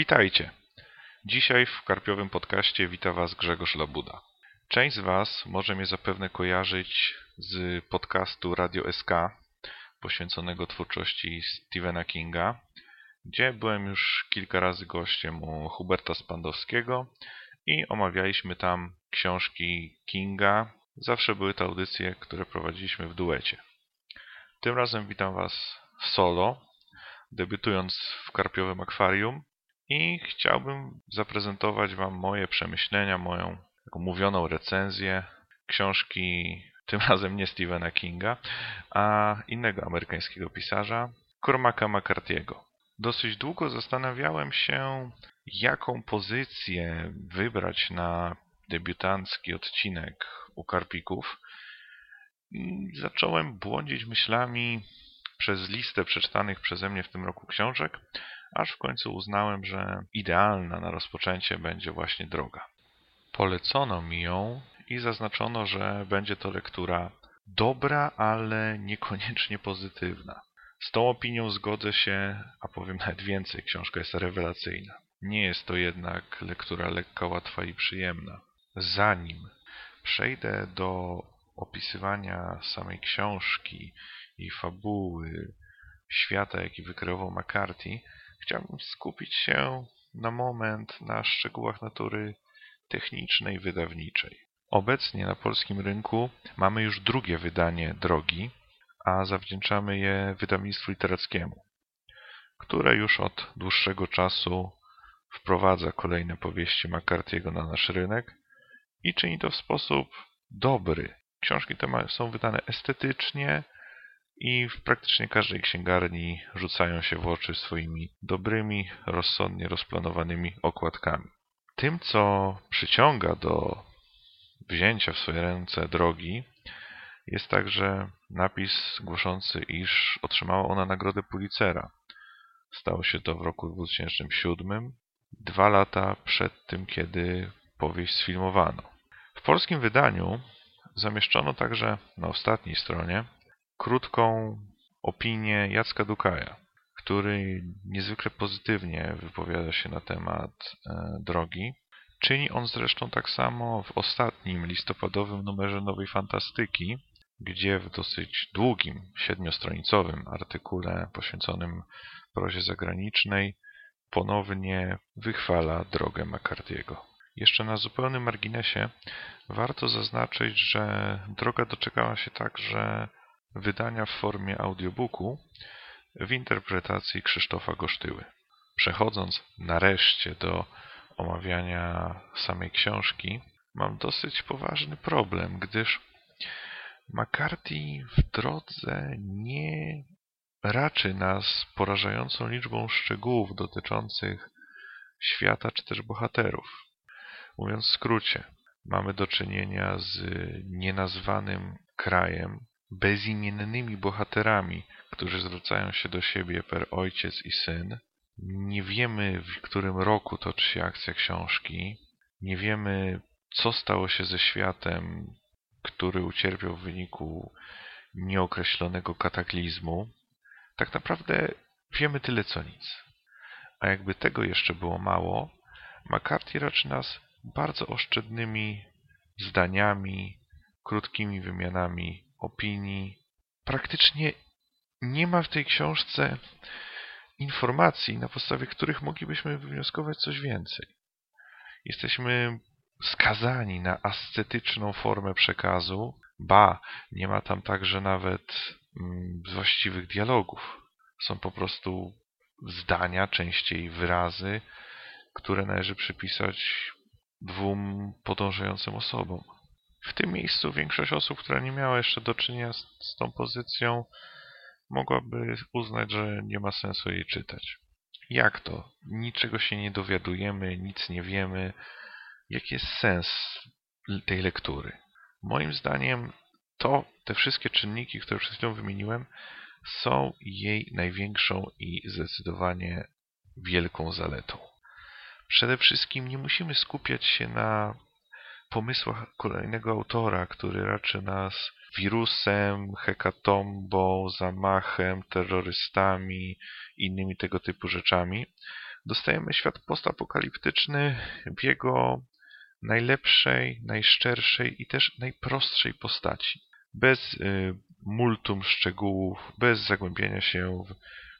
Witajcie. Dzisiaj w Karpiowym Podcaście wita Was Grzegorz Labuda. Część z Was może mnie zapewne kojarzyć z podcastu Radio SK poświęconego twórczości Stephena Kinga, gdzie byłem już kilka razy gościem u Huberta Spandowskiego i omawialiśmy tam książki Kinga. Zawsze były to audycje, które prowadziliśmy w duecie. Tym razem witam Was solo, debiutując w Karpiowym Akwarium i chciałbym zaprezentować Wam moje przemyślenia, moją mówioną recenzję książki, tym razem nie Stephena Kinga, a innego amerykańskiego pisarza, Cormaca McCarthy'ego. Dosyć długo zastanawiałem się, jaką pozycję wybrać na debiutancki odcinek u Karpików. I zacząłem błądzić myślami przez listę przeczytanych przeze mnie w tym roku książek, aż w końcu uznałem, że idealna na rozpoczęcie będzie właśnie droga. Polecono mi ją i zaznaczono, że będzie to lektura dobra, ale niekoniecznie pozytywna. Z tą opinią zgodzę się, a powiem nawet więcej, książka jest rewelacyjna. Nie jest to jednak lektura lekka, łatwa i przyjemna. Zanim przejdę do opisywania samej książki i fabuły, świata, jaki wykreował McCarthy, chciałbym skupić się na moment na szczegółach natury technicznej, wydawniczej. Obecnie na polskim rynku mamy już drugie wydanie Drogi, a zawdzięczamy je wydawnictwu literackiemu, które już od dłuższego czasu wprowadza kolejne powieści McCarthy'ego na nasz rynek i czyni to w sposób dobry. Książki te są wydane estetycznie, i w praktycznie każdej księgarni rzucają się w oczy swoimi dobrymi, rozsądnie rozplanowanymi okładkami. Tym, co przyciąga do wzięcia w swoje ręce drogi, jest także napis głoszący, iż otrzymała ona nagrodę Pulitzera. Stało się to w roku 2007, dwa lata przed tym, kiedy powieść sfilmowano. W polskim wydaniu zamieszczono także na ostatniej stronie krótką opinię Jacka Dukaja, który niezwykle pozytywnie wypowiada się na temat e, drogi. Czyni on zresztą tak samo w ostatnim listopadowym numerze Nowej Fantastyki, gdzie w dosyć długim, siedmiostronicowym artykule poświęconym prozie zagranicznej ponownie wychwala drogę McCarthy'ego. Jeszcze na zupełnym marginesie warto zaznaczyć, że droga doczekała się także wydania w formie audiobooku w interpretacji Krzysztofa Gosztyły. Przechodząc nareszcie do omawiania samej książki, mam dosyć poważny problem, gdyż McCarthy w drodze nie raczy nas porażającą liczbą szczegółów dotyczących świata czy też bohaterów. Mówiąc w skrócie, mamy do czynienia z nienazwanym krajem, bezimiennymi bohaterami, którzy zwracają się do siebie per ojciec i syn. Nie wiemy, w którym roku toczy się akcja książki. Nie wiemy, co stało się ze światem, który ucierpiał w wyniku nieokreślonego kataklizmu. Tak naprawdę wiemy tyle co nic. A jakby tego jeszcze było mało, McCarthy raczy nas bardzo oszczędnymi zdaniami, krótkimi wymianami opinii. Praktycznie nie ma w tej książce informacji, na podstawie których moglibyśmy wywnioskować coś więcej. Jesteśmy skazani na ascetyczną formę przekazu, ba, nie ma tam także nawet mm, właściwych dialogów. Są po prostu zdania, częściej wyrazy, które należy przypisać dwóm podążającym osobom. W tym miejscu większość osób, która nie miała jeszcze do czynienia z, z tą pozycją, mogłaby uznać, że nie ma sensu jej czytać. Jak to? Niczego się nie dowiadujemy, nic nie wiemy. Jaki jest sens tej lektury? Moim zdaniem to, te wszystkie czynniki, które przed chwilą wymieniłem, są jej największą i zdecydowanie wielką zaletą. Przede wszystkim nie musimy skupiać się na pomysłach kolejnego autora, który raczy nas wirusem, hekatombą, zamachem, terrorystami, innymi tego typu rzeczami, dostajemy świat postapokaliptyczny w jego najlepszej, najszczerszej i też najprostszej postaci. Bez y, multum szczegółów, bez zagłębiania się w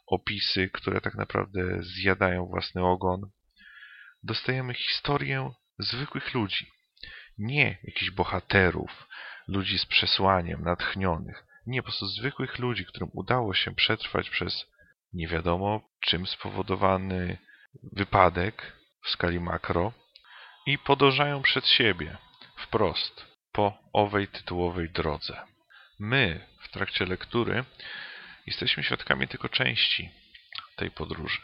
opisy, które tak naprawdę zjadają własny ogon. Dostajemy historię zwykłych ludzi, nie jakichś bohaterów, ludzi z przesłaniem, natchnionych. Nie, po prostu zwykłych ludzi, którym udało się przetrwać przez nie wiadomo czym spowodowany wypadek w skali makro i podążają przed siebie, wprost, po owej tytułowej drodze. My, w trakcie lektury, jesteśmy świadkami tylko części tej podróży.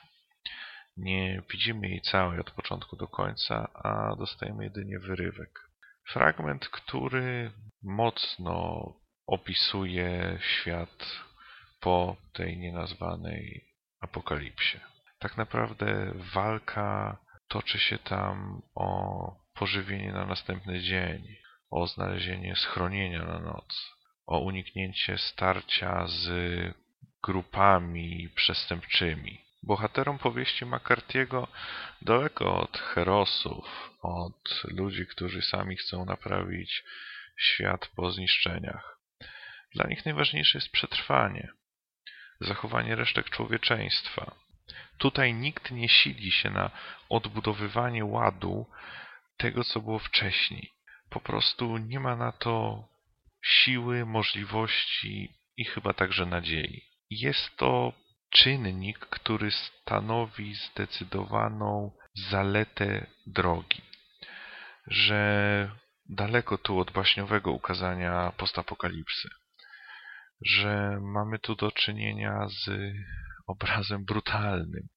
Nie widzimy jej całej od początku do końca, a dostajemy jedynie wyrywek. Fragment, który mocno opisuje świat po tej nienazwanej apokalipsie. Tak naprawdę walka toczy się tam o pożywienie na następny dzień, o znalezienie schronienia na noc, o uniknięcie starcia z grupami przestępczymi. Bohaterom powieści McCarthy'ego daleko od herosów, od ludzi, którzy sami chcą naprawić świat po zniszczeniach. Dla nich najważniejsze jest przetrwanie, zachowanie resztek człowieczeństwa. Tutaj nikt nie sili się na odbudowywanie ładu tego, co było wcześniej. Po prostu nie ma na to siły, możliwości i chyba także nadziei. Jest to czynnik, który stanowi zdecydowaną zaletę drogi, że daleko tu od baśniowego ukazania postapokalipsy, że mamy tu do czynienia z obrazem brutalnym,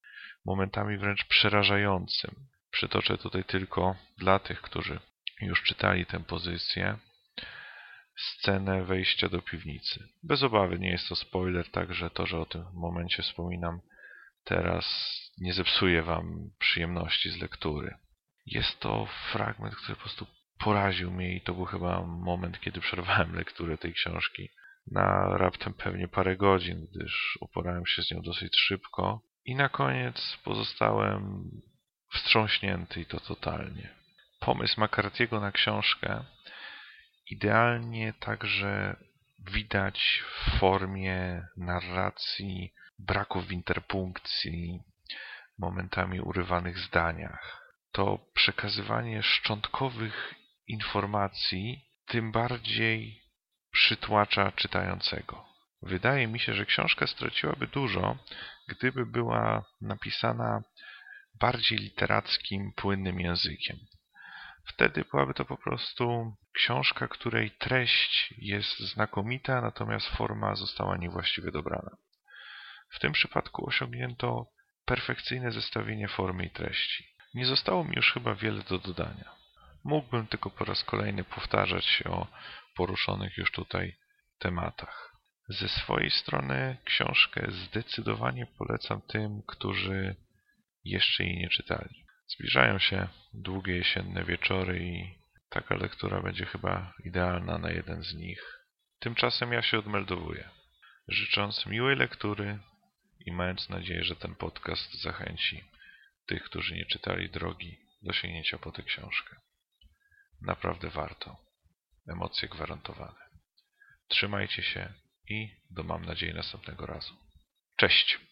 momentami wręcz przerażającym. Przytoczę tutaj tylko dla tych, którzy już czytali tę pozycję, scenę wejścia do piwnicy. Bez obawy nie jest to spoiler, także to, że o tym momencie wspominam teraz nie zepsuje wam przyjemności z lektury. Jest to fragment, który po prostu poraził mnie i to był chyba moment, kiedy przerwałem lekturę tej książki na raptem pewnie parę godzin, gdyż uporałem się z nią dosyć szybko i na koniec pozostałem wstrząśnięty i to totalnie. Pomysł McCarthy'ego na książkę idealnie także widać w formie narracji, braków interpunkcji, momentami urywanych zdaniach. To przekazywanie szczątkowych informacji tym bardziej przytłacza czytającego. Wydaje mi się, że książka straciłaby dużo, gdyby była napisana bardziej literackim, płynnym językiem. Wtedy byłaby to po prostu książka, której treść jest znakomita, natomiast forma została niewłaściwie dobrana. W tym przypadku osiągnięto perfekcyjne zestawienie formy i treści. Nie zostało mi już chyba wiele do dodania. Mógłbym tylko po raz kolejny powtarzać się o poruszonych już tutaj tematach. Ze swojej strony książkę zdecydowanie polecam tym, którzy jeszcze jej nie czytali. Zbliżają się długie jesienne wieczory i taka lektura będzie chyba idealna na jeden z nich. Tymczasem ja się odmeldowuję, życząc miłej lektury i mając nadzieję, że ten podcast zachęci tych, którzy nie czytali drogi do sięgnięcia po tę książkę. Naprawdę warto. Emocje gwarantowane. Trzymajcie się i do mam nadzieję następnego razu. Cześć!